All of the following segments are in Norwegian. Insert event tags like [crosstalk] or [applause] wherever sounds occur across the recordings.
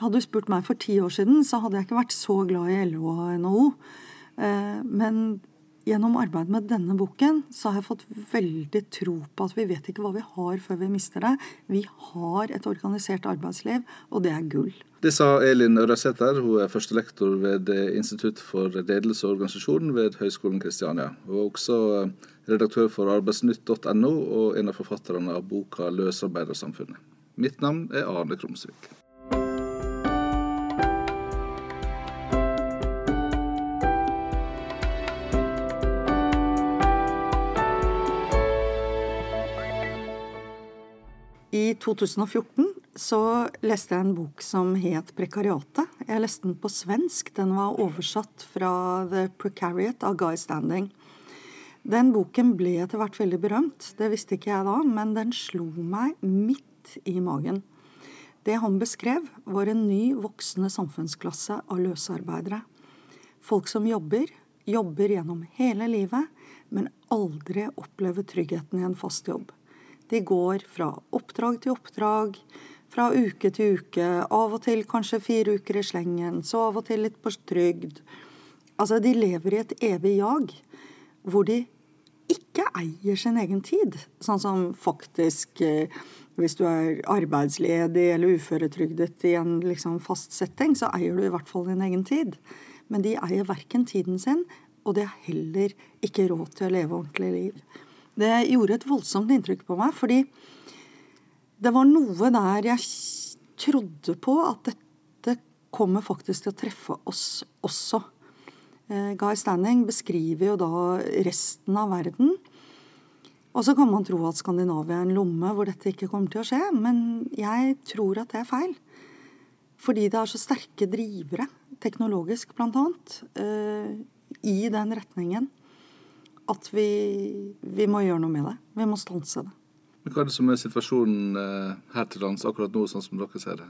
Hadde du spurt meg for ti år siden, så hadde jeg ikke vært så glad i LO og NHO. Eh, men gjennom arbeidet med denne boken så har jeg fått veldig tro på at vi vet ikke hva vi har før vi mister det. Vi har et organisert arbeidsliv, og det er gull. Det sa Elin Ørasæter, hun er førstelektor ved Institutt for ledelse og organisasjon ved Høgskolen Kristiania. Hun er også redaktør for arbeidsnytt.no og en av forfatterne av boka 'Løsarbeidersamfunnet'. Mitt navn er Arne Krumsvik. I 2014 så leste jeg en bok som het 'Prekariatet'. Jeg leste den på svensk. Den var oversatt fra 'The Precariat' av Guy Standing. Den boken ble etter hvert veldig berømt. Det visste ikke jeg da, men den slo meg midt i magen. Det han beskrev, var en ny, voksende samfunnsklasse av løsarbeidere. Folk som jobber, jobber gjennom hele livet, men aldri opplever tryggheten i en fast jobb. De går fra oppdrag til oppdrag, fra uke til uke, av og til kanskje fire uker i slengen, så av og til litt på trygd. Altså, de lever i et evig jag, hvor de ikke eier sin egen tid. Sånn som faktisk eh, hvis du er arbeidsledig eller uføretrygdet i en liksom fast setting, så eier du i hvert fall din egen tid. Men de eier verken tiden sin, og de har heller ikke råd til å leve ordentlig liv. Det gjorde et voldsomt inntrykk på meg, fordi det var noe der jeg trodde på at dette kommer faktisk til å treffe oss også. Eh, Guy Standing beskriver jo da resten av verden. Og så kan man tro at Skandinavia er en lomme hvor dette ikke kommer til å skje, men jeg tror at det er feil. Fordi det er så sterke drivere, teknologisk annet, eh, i den retningen at vi, vi, må gjøre noe med det. Vi må stanse det. Men Hva er det som er situasjonen eh, her til lands akkurat nå, sånn som dere ser det?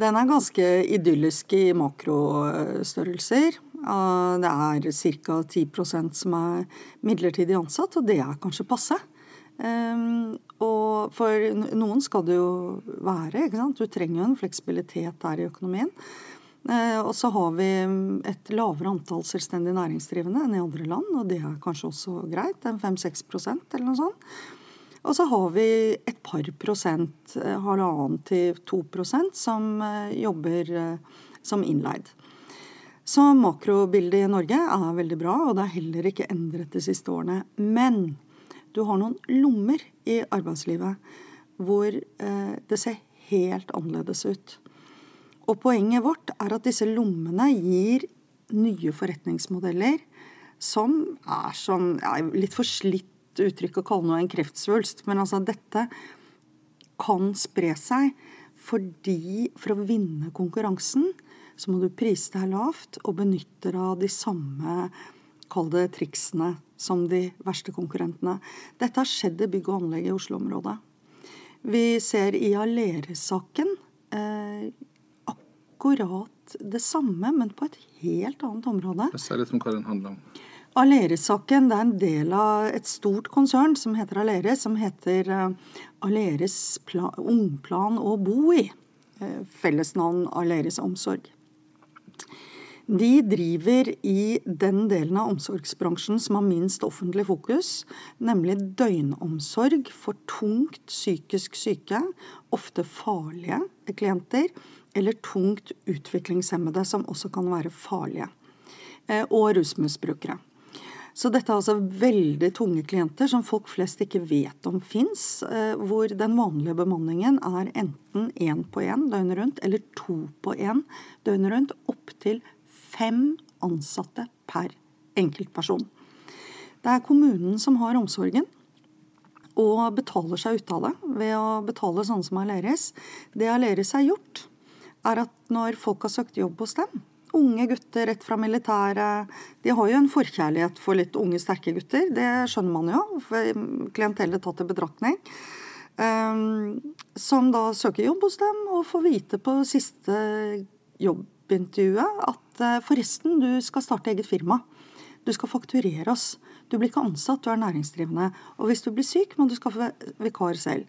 Den er ganske idyllisk i makrostørrelser. Det er ca. 10% som er midlertidig ansatt, og det er kanskje passe. Ehm, og for noen skal det jo være. ikke sant? Du trenger jo en fleksibilitet der i økonomien. Eh, og så har vi et lavere antall selvstendig næringsdrivende enn i andre land, og det er kanskje også greit. en 5-6% eller noe sånt. Og så har vi et par prosent, eh, halvannen til to prosent, som eh, jobber som innleid. Så makrobildet i Norge er veldig bra, og det er heller ikke endret de siste årene. Men du har noen lommer i arbeidslivet hvor det ser helt annerledes ut. Og poenget vårt er at disse lommene gir nye forretningsmodeller som er som ja, Litt for slitt uttrykk å kalle noe en kreftsvulst, men altså dette kan spre seg fordi for å vinne konkurransen så må du prise deg lavt og benytte deg av de samme kall det triksene som de verste konkurrentene. Dette har skjedd i bygg og anlegg i Oslo-området. Vi ser i Aleris-saken eh, akkurat det samme, men på et helt annet område. Hva litt om hva den handler om. Aleris-saken er en del av et stort konsern som heter Aleris, som heter eh, Aleris Ungplan å bo i. Eh, fellesnavn Aleris Omsorg. De driver i den delen av omsorgsbransjen som har minst offentlig fokus, nemlig døgnomsorg for tungt psykisk syke, ofte farlige klienter, eller tungt utviklingshemmede, som også kan være farlige, eh, og rusmisbrukere. Så dette er altså veldig tunge klienter som folk flest ikke vet om fins, eh, hvor den vanlige bemanningen er enten én på én døgnet rundt eller to på én døgnet rundt, opptil fem ansatte per enkeltperson. Det er kommunen som har omsorgen og betaler seg ut av det ved å betale sånne som Aleris. Det Aleris har gjort, er at når folk har søkt jobb hos dem, unge gutter rett fra militæret De har jo en forkjærlighet for litt unge, sterke gutter. Det skjønner man jo, klientellet tatt i betraktning. Um, som da søker jobb hos dem og får vite på siste jobbintervjuet at uh, forresten, du skal starte eget firma. Du skal fakturere oss. Du blir ikke ansatt, du er næringsdrivende. Og hvis du blir syk, må du skaffe vikar selv.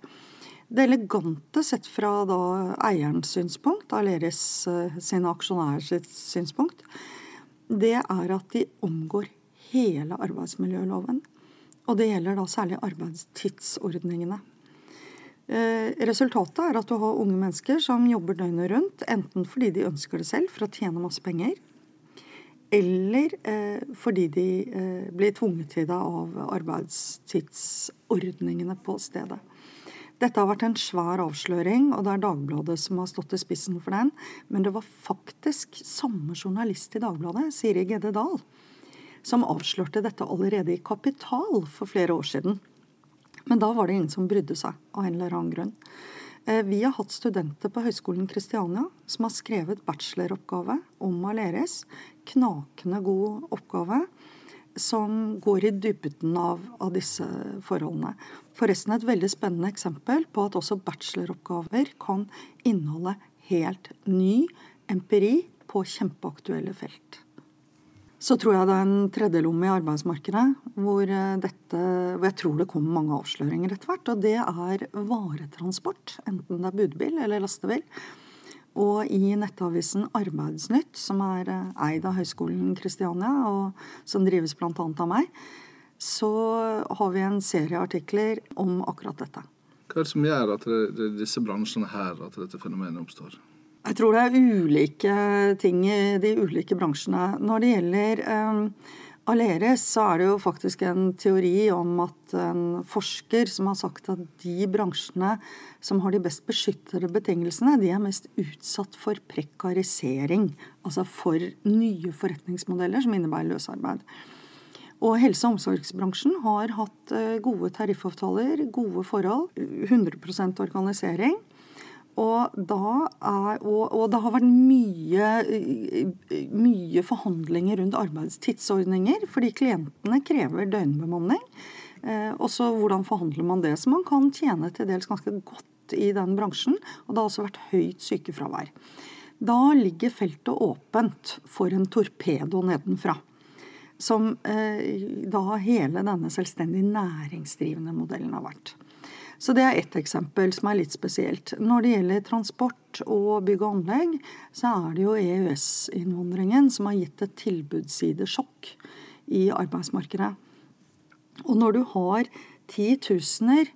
Det elegante sett fra da eierens synspunkt, Aleris sine aksjonærers synspunkt, det er at de omgår hele arbeidsmiljøloven. Og det gjelder da særlig arbeidstidsordningene. Eh, resultatet er at du har unge mennesker som jobber døgnet rundt, enten fordi de ønsker det selv for å tjene masse penger, eller eh, fordi de eh, blir tvunget til det av arbeidstidsordningene på stedet. Dette har vært en svær avsløring, og det er Dagbladet som har stått i spissen for den. Men det var faktisk samme journalist i Dagbladet, Siri Gedde Dahl, som avslørte dette allerede i Kapital for flere år siden. Men da var det ingen som brydde seg, av en eller annen grunn. Eh, vi har hatt studenter på Høgskolen Kristiania som har skrevet bacheloroppgave om Aleris. Knakende god oppgave som går i dybden av, av, disse forholdene. Forresten et veldig spennende eksempel på at også bacheloroppgaver kan inneholde helt ny empiri på kjempeaktuelle felt. Så tror jeg det er en tredjelomme i arbeidsmarkedet hvor, eh, dette, hvor jeg tror det kommer mange avsløringer etter hvert. Og det er varetransport, enten det er budbil eller lastebil. Og i nettavisen Arbeidsnytt, som er eh, eid av Høgskolen Kristiania, og som drives bl.a. av meg, så har vi en serie artikler om akkurat dette. Hva er det som gjør at det, det disse bransjene her at dette fenomenet oppstår? Jeg tror det er ulike ting i de ulike bransjene. Når det gjelder um, Aleris, så er det jo faktisk en teori om at en forsker som har sagt at de bransjene som har de best beskyttede betingelsene, de er mest utsatt for prekarisering. Altså for nye forretningsmodeller som innebærer løsarbeid. Og helse- og omsorgsbransjen har hatt eh, gode tariffavtaler, gode forhold, 100% organisering. Og, er, og, og, det har vært mye, mye, forhandlinger rundt arbeidstidsordninger, fordi klientene krever døgnbemanning. Eh, og så hvordan forhandler man det? Så man kan tjene til dels ganske godt i den bransjen. Og det har også vært høyt sykefravær. Da ligger feltet åpent for en torpedo nedenfra. Som eh, da hele denne selvstendig næringsdrivende modellen har vært. Så det er ett eksempel som er litt spesielt. Når det gjelder transport og bygg og anlegg, så er det jo EØS-innvandringen som har gitt et tilbudssidesjokk i arbeidsmarkedet. Og når du har titusener,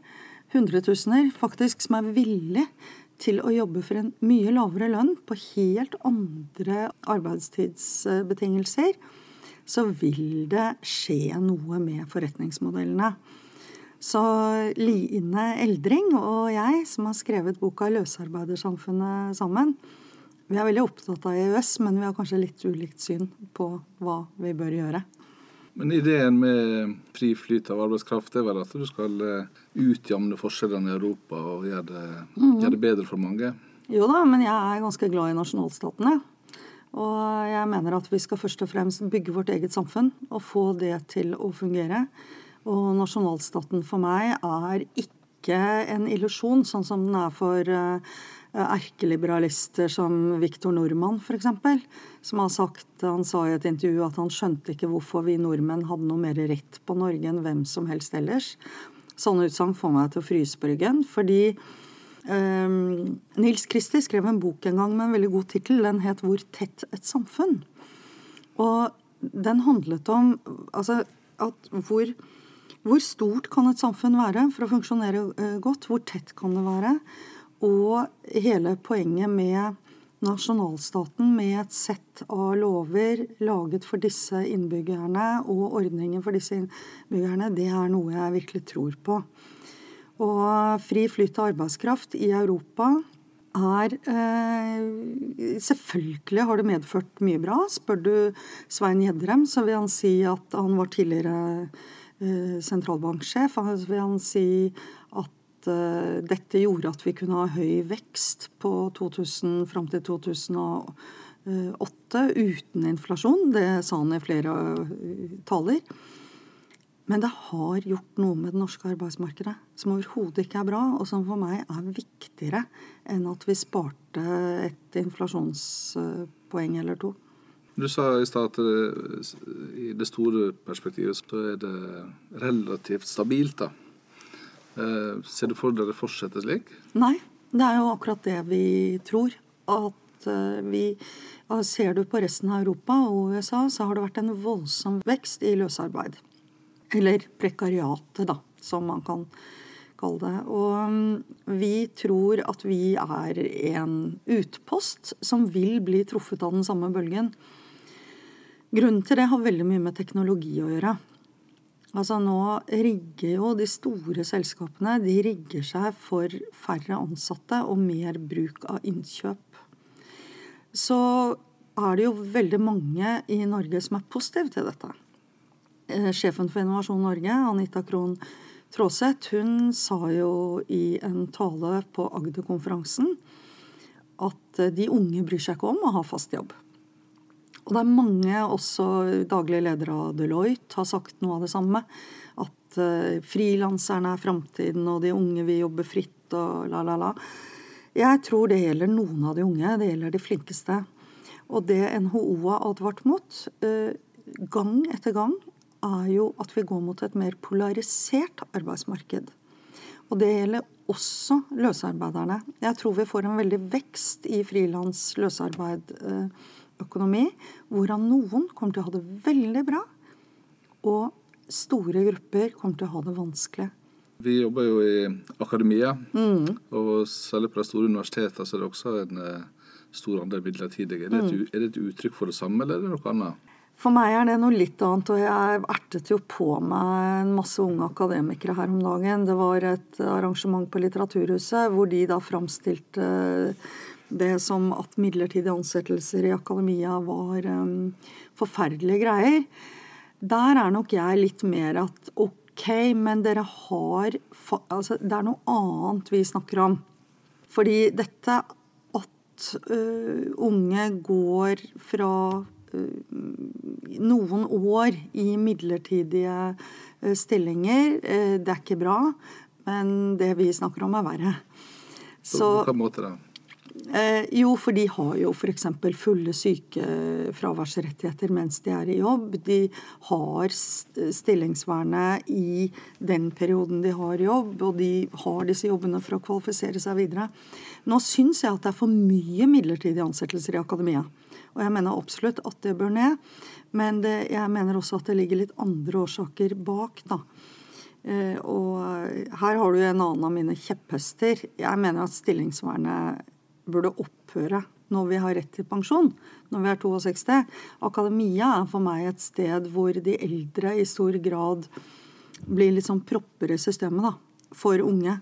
hundretusener faktisk, som er villig til å jobbe for en mye lavere lønn på helt andre arbeidstidsbetingelser, så vil det skje noe med forretningsmodellene. Så Line Eldring og jeg, som har skrevet boka 'Løsarbeidersamfunnet' sammen, vi er veldig opptatt av EØS, men vi har kanskje litt ulikt syn på hva vi bør gjøre. Men ideen med fri flyt av arbeidskraft er vel at du skal eh, utjamne forskjellene i Europa og gjøre det, mm. gjøre det bedre for mange? Jo da, men jeg er ganske glad i nasjonalstatene. Og jeg mener at vi skal først og fremst bygge vårt eget samfunn og få det til å fungere. Og nasjonalstaten for meg er ikke en illusjon, sånn som den er for uh, erkeliberalister som Viktor Nordmann, f.eks. Som har sagt, han sa i et intervju at han skjønte ikke hvorfor vi nordmenn hadde noe mer rett på Norge enn hvem som helst ellers. Sånne utsagn får meg til å fryse på ryggen. Fordi um, Nils Kristi skrev en bok en gang med en veldig god tittel. Den het 'Hvor tett et samfunn'. Og den handlet om altså, at hvor hvor stort kan et samfunn være for å funksjonere eh, godt? Hvor tett kan det være? Og hele poenget med nasjonalstaten med et sett av lover laget for disse innbyggerne og ordninger for disse innbyggerne, det er noe jeg virkelig tror på. Og fri flyt av arbeidskraft i Europa er eh, Selvfølgelig har det medført mye bra. Spør du Svein Gjedrem, så vil han si at han var tidligere sentralbanksjef. Han vil han si at uh, dette gjorde at vi kunne ha høy vekst på 2000, fram til 2008 uten inflasjon. Det sa han i flere taler. Men det har gjort noe med det norske arbeidsmarkedet som overhodet ikke er bra, og som for meg er viktigere enn at vi sparte et inflasjonspoeng eller to. Du sa i stad at i det store perspektivet så er det relativt stabilt. da. Eh, ser du for deg det fortsetter slik? Nei, det er jo akkurat det vi tror. At eh, vi Ser du på resten av Europa og USA, så har det vært en voldsom vekst i løsarbeid. Eller prekariatet, da, som man kan kalle det. Og mm, vi tror at vi er en utpost som vil bli truffet av den samme bølgen. Grunnen til det har veldig mye med teknologi å gjøre. Altså Nå rigger jo de store selskapene de rigger seg for færre ansatte og mer bruk av innkjøp. Så er det jo veldig mange i Norge som er positive til dette. Eh, sjefen for Innovasjon Norge, Anita Krohn Traaseth, hun sa jo i en tale på Agder-konferansen at de unge bryr seg ikke om å ha fast jobb. Og det er mange, også daglige ledere av Deloitte, har sagt noe av det samme. At uh, frilanserne er framtiden, og de unge vil jobbe fritt og la, la, la. Jeg tror det gjelder noen av de unge. Det gjelder de flinkeste. Og det NHO har advart mot, uh, gang etter gang, er jo at vi går mot et mer polarisert arbeidsmarked. Og det gjelder også løsarbeiderne. Jeg tror vi får en veldig vekst i frilans løsarbeid. Uh, økonomi, hvorav noen kommer til å ha det veldig bra, og store grupper kommer til å ha det vanskelig. Vi jobber jo i akademia, mm. og særlig på de store universitetene så er det også en uh, stor andel midlertidige. Er, mm. er, det et uttrykk for det samme, eller er det noe annet? For meg er det noe litt annet, og jeg ertet jo på meg en masse unge akademikere her om dagen. Det var et arrangement på Litteraturhuset hvor de da framstilte det som at midlertidige ansettelser i akademia var um, forferdelige greier. Der er nok jeg litt mer at ok, men dere har altså, Det er noe annet vi snakker om. Fordi dette at uh, unge går fra noen år i midlertidige stillinger, det er ikke bra. Men det vi snakker om, er verre. Så, på hvilken måte da? Eh, jo, for de har jo f.eks. fulle sykefraværsrettigheter mens de er i jobb. De har stillingsvernet i den perioden de har jobb, og de har disse jobbene for å kvalifisere seg videre. Nå syns jeg at det er for mye midlertidige ansettelser i akademia. Og jeg mener absolutt at det bør ned. Men det, jeg mener også at det ligger litt andre årsaker bak, da. Eh, og her har du en annen av mine kjepphester. Jeg mener at stillingsvernet burde opphøre når vi har rett til pensjon, når vi er 62. Akademia er for meg et sted hvor de eldre i stor grad blir litt sånn propper i systemet da, for unge.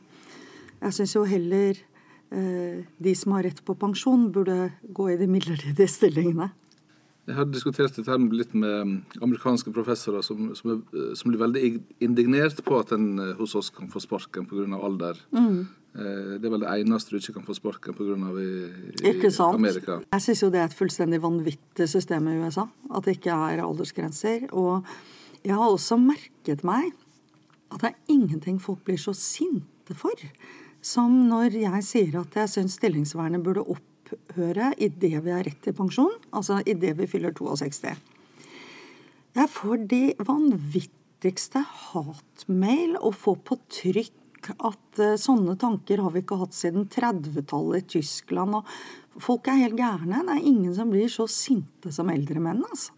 Jeg syns jo heller eh, de som har rett på pensjon, burde gå i de midlertidige [laughs] stillingene. Jeg har diskutert dette litt med amerikanske professorer som, som, er, som, blir veldig indignert på at en eh, hos oss kan få sparken pga. alder. Mm. Eh, det er vel det eneste du ikke kan få sparken pga. i, i? Amerika. Jeg syns jo det er et fullstendig vanvittig system i USA. At det ikke er aldersgrenser. Og jeg har også merket meg at det er ingenting folk blir så sinte for. Som når jeg sier at jeg syns stillingsvernet burde opp opphøre idet vi har rett til pensjon, altså idet vi fyller 62. Jeg får de vanvittigste hatmail å få på trykk at uh, sånne tanker har vi ikke hatt siden 30-tallet i Tyskland. og Folk er helt gærne. Det er ingen som blir så sinte som eldre menn. altså.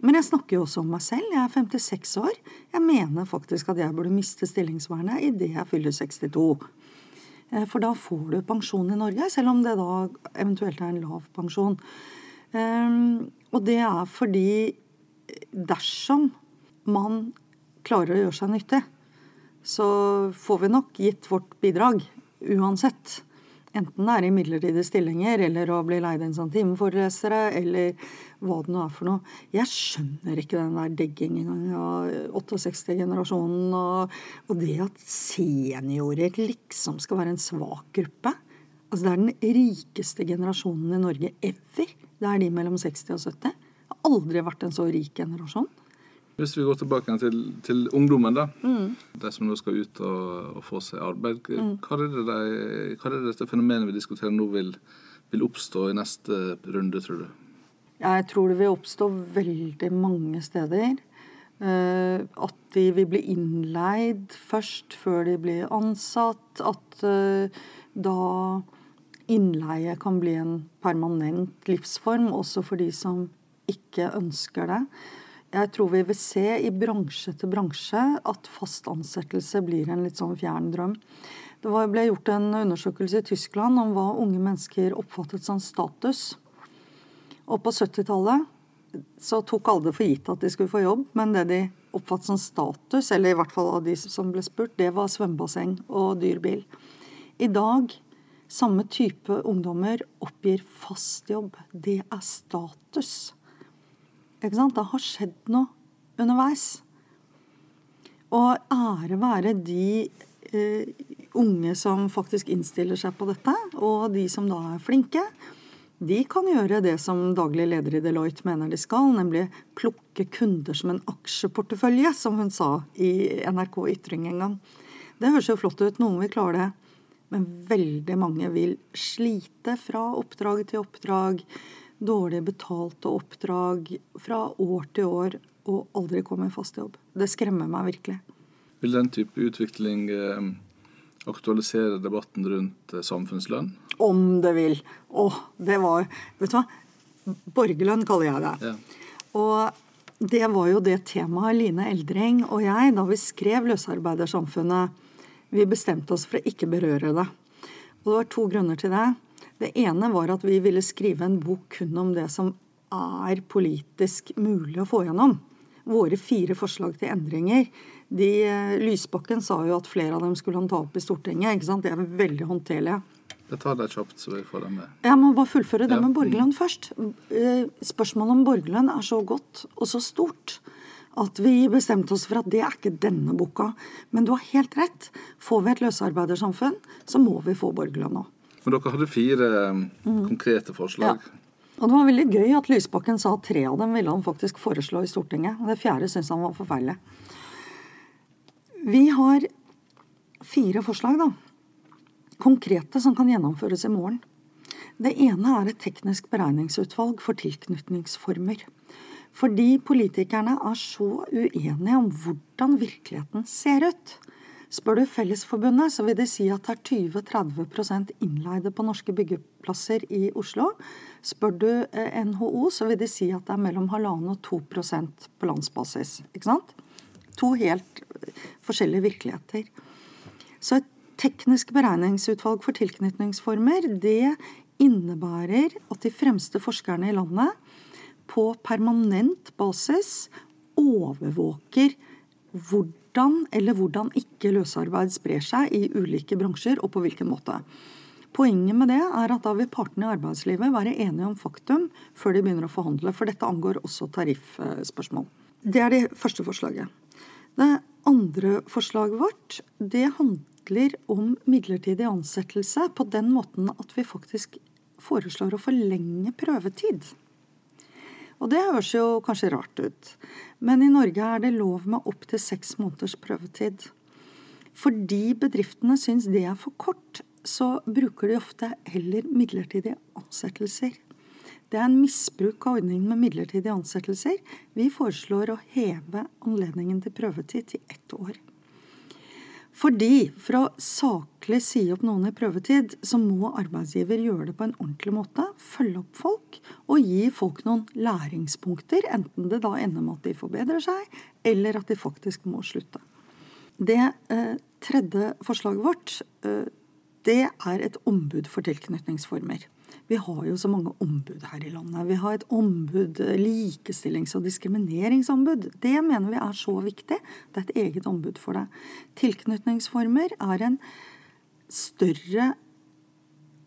Men jeg snakker jo også om meg selv. Jeg er 56 år. Jeg mener faktisk at jeg burde miste stillingsvernet idet jeg fyller 62. Eh, for da får du pensjon i Norge, selv om det da eventuelt er en lav pensjon. Ehm, og det er fordi dersom man klarer å gjøre seg nyttig, så får vi nok gitt vårt bidrag uansett. Enten det er i midlertidige stillinger, eller å bli leid inn som timeforelesere, eller hva det nå er for noe. Jeg skjønner ikke den der deggingen av 68-generasjonen, og, og, det at seniorer liksom skal være en svak gruppe. Altså Det er den rikeste generasjonen i Norge ever. Det er de mellom 60 og 70. Det har aldri vært en så rik generasjon. Hvis vi går tilbake til, til ungdommen, da. Mm. De som nå skal ut og, og få seg arbeid. Mm. Hva, er det de, hva er det dette fenomenet vi diskuterer nå, vil, vil oppstå i neste runde, tror du? Jeg tror det vil oppstå veldig mange steder. Uh, at de vil bli innleid først før de blir ansatt. At uh, da innleie kan bli en permanent livsform, også for de som ikke ønsker det. Jeg tror vi vil se i bransje til bransje at fast ansettelse blir en litt sånn fjern drøm. Det ble gjort en undersøkelse i Tyskland om hva unge mennesker oppfattet som status. Og på 70-tallet så tok alle det for gitt at de skulle få jobb, men det de oppfattet som status, eller i hvert fall av de som ble spurt, det var svømmebasseng og dyr bil. I dag, samme type ungdommer oppgir fast jobb. Det er status. Ikke sant? Det har skjedd noe underveis. Og ære være de eh, unge som faktisk innstiller seg på dette, og de som da er flinke de kan gjøre det som daglig leder i Deloitte mener de skal, nemlig plukke kunder som en aksjeportefølje, som hun sa i NRK Ytring en gang. Det høres jo flott ut, noen vil klare det. Men veldig mange vil slite fra oppdrag til oppdrag, dårlig betalte oppdrag fra år til år, og aldri komme i fast jobb. Det skremmer meg virkelig. Vil den type utvikling eh, aktualisere debatten rundt eh, samfunnslønn? om det vil. Å, det var Vet du hva? Borgerlønn kaller jeg det. Ja. Og det var jo det temaet Line Eldring og jeg, da vi skrev Løsarbeidersamfunnet, vi bestemte oss for å ikke berøre det. Og det var to grunner til det. Det ene var at vi ville skrive en bok kun om det som er politisk mulig å få gjennom. Våre fire forslag til endringer. De, eh, Lysbakken sa jo at flere av dem skulle han ta opp i Stortinget. ikke sant? Det er veldig håndterlige. Jeg tar deg kjapt, så vi får dem med. Jeg må bare fullføre det ja. med borgerlønn først. Eh, spørsmålet om borgerlønn er så godt og så stort at vi bestemte oss for at det er ikke denne boka. Men du har helt rett. Får vi et løsarbeidersamfunn, så må vi få borgerlønn òg. Men dere hadde fire mm. konkrete forslag. Ja. Og det var veldig gøy at Lysbakken sa at tre av dem ville han faktisk foreslå i Stortinget. Det fjerde syntes han var forferdelig. Vi har fire forslag, da konkrete som kan gjennomføres i morgen. Det ene er et teknisk beregningsutvalg for tilknytningsformer. Fordi politikerne er så uenige om hvordan virkeligheten ser ut. Spør du Fellesforbundet, så vil de si at det er 20-30% innleide på norske byggeplasser i Oslo. Spør du eh, NHO, så vil de si at det er mellom halvannen og 2% på landsbasis. Ikke sant? To helt forskjellige virkeligheter. Så et teknisk beregningsutvalg for tilknytningsformer det innebærer at de fremste forskerne i landet på permanent basis overvåker hvordan eller hvordan ikke løsarbeid sprer seg i ulike bransjer, og på hvilken måte. Poenget med det er at da vil partene i arbeidslivet være enige om faktum før de begynner å forhandle, for dette angår også tariffspørsmål. Det er det første forslaget. Det andre forslaget vårt det handler om midlertidig ansettelse på den måten at vi faktisk foreslår å forlenge prøvetid. Og det høres jo kanskje rart ut, men i Norge er det lov med opptil seks måneders prøvetid. Fordi bedriftene syns det er for kort, så bruker de ofte heller midlertidige ansettelser. Det er en misbruk av ordningen med midlertidige ansettelser. Vi foreslår å heve anledningen til prøvetid til ett år. Fordi for å saklig si opp noen i prøvetid, så må arbeidsgiver gjøre det på en ordentlig måte, følge opp folk og gi folk noen læringspunkter, enten det da ender med at de forbedrer seg, eller at de faktisk må slutte. Det eh, tredje forslaget vårt, eh, det er et ombud for tilknytningsformer. Vi har jo så mange ombud her i landet. Vi har et ombud, likestillings- og diskrimineringsombud. Det mener vi er så viktig. Det er et eget ombud for det. Tilknytningsformer er en større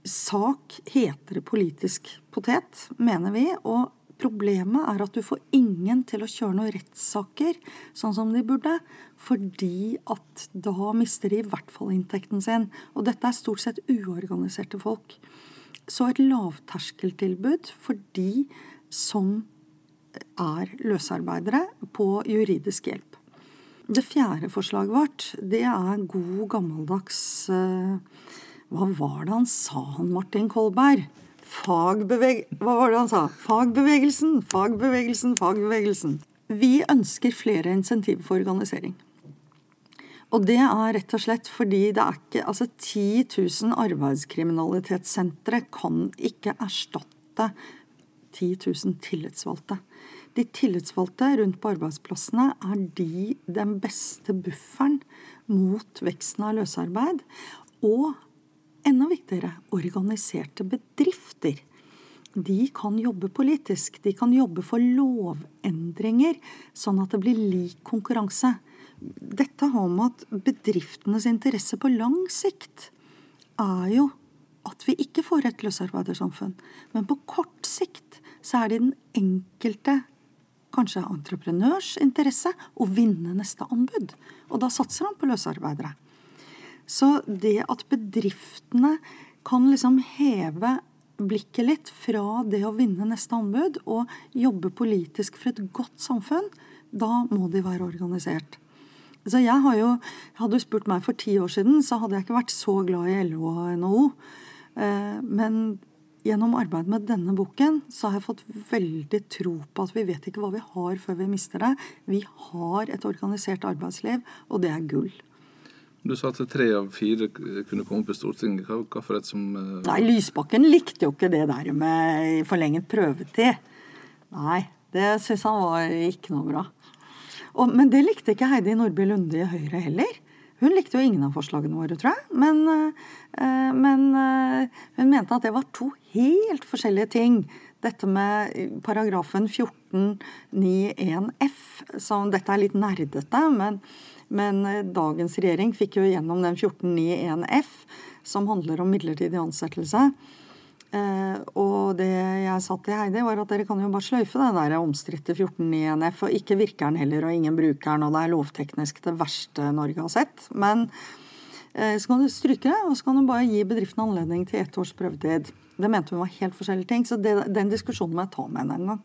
sak, heter det politisk potet, mener vi. og Problemet er at du får ingen til å kjøre noen rettssaker sånn som de burde, fordi at da mister de i hvert fall inntekten sin. Og dette er stort sett uorganiserte folk. Så et lavterskeltilbud for de som er løsarbeidere på juridisk hjelp. Det fjerde forslaget vårt, det er god gammeldags eh, Hva var det han sa, han Martin Kolberg? Fagbeveg... Hva var det han sa? Fagbevegelsen, fagbevegelsen, fagbevegelsen. Vi ønsker flere insentiver for organisering. Og det er rett og slett fordi det er ikke Altså 10 000 arbeidskriminalitetssentre kan ikke erstatte 10 000 tillitsvalgte. De tillitsvalgte rundt på arbeidsplassene er de den beste bufferen mot veksten av løsarbeid. Og enda viktigere organiserte bedrifter. De kan jobbe politisk. De kan jobbe for lovendringer, sånn at det blir lik konkurranse. Dette har med at bedriftenes interesse på lang sikt er jo at vi ikke får et løsarbeidersamfunn. Men på kort sikt så er det den enkelte kanskje entreprenørs interesse å vinne neste anbud. Og da satser han på løsarbeidere. Så det at bedriftene kan liksom heve blikket litt fra det å vinne neste anbud og jobbe politisk for et godt samfunn, da må de være organisert. Så jeg har jo, Hadde du spurt meg for ti år siden, så hadde jeg ikke vært så glad i LO og NHO. Eh, men gjennom arbeidet med denne boken så har jeg fått veldig tro på at vi vet ikke hva vi har før vi mister det. Vi har et organisert arbeidsliv, og det er gull. Du sa at tre av fire kunne komme på Stortinget. Hva, hva for et som uh... Nei, Lysbakken likte jo ikke det der med forlenget prøvetid. Nei, det syns han var ikke noe bra. Og, men det likte ikke Heidi Nordby Lunde i Høyre heller. Hun likte jo ingen av forslagene våre, tror jeg. Men, uh, men uh, hun mente at det var to helt forskjellige ting. Dette med paragrafen 1491 F, som dette er litt nerdete, men, men dagens regjering fikk jo gjennom den 1491 F, som handler om midlertidig ansettelse. Uh, og det jeg sa til Heidi, var at dere kan jo bare sløyfe den der omstridte 1491 F, og ikke virker den heller, og ingen bruker den, og det er lovteknisk det verste Norge har sett. Men uh, så kan du stryke det, og så kan du bare gi bedriften anledning til ett års prøvetid. Det mente hun var helt forskjellige ting, så det, den diskusjonen må jeg ta med henne en gang.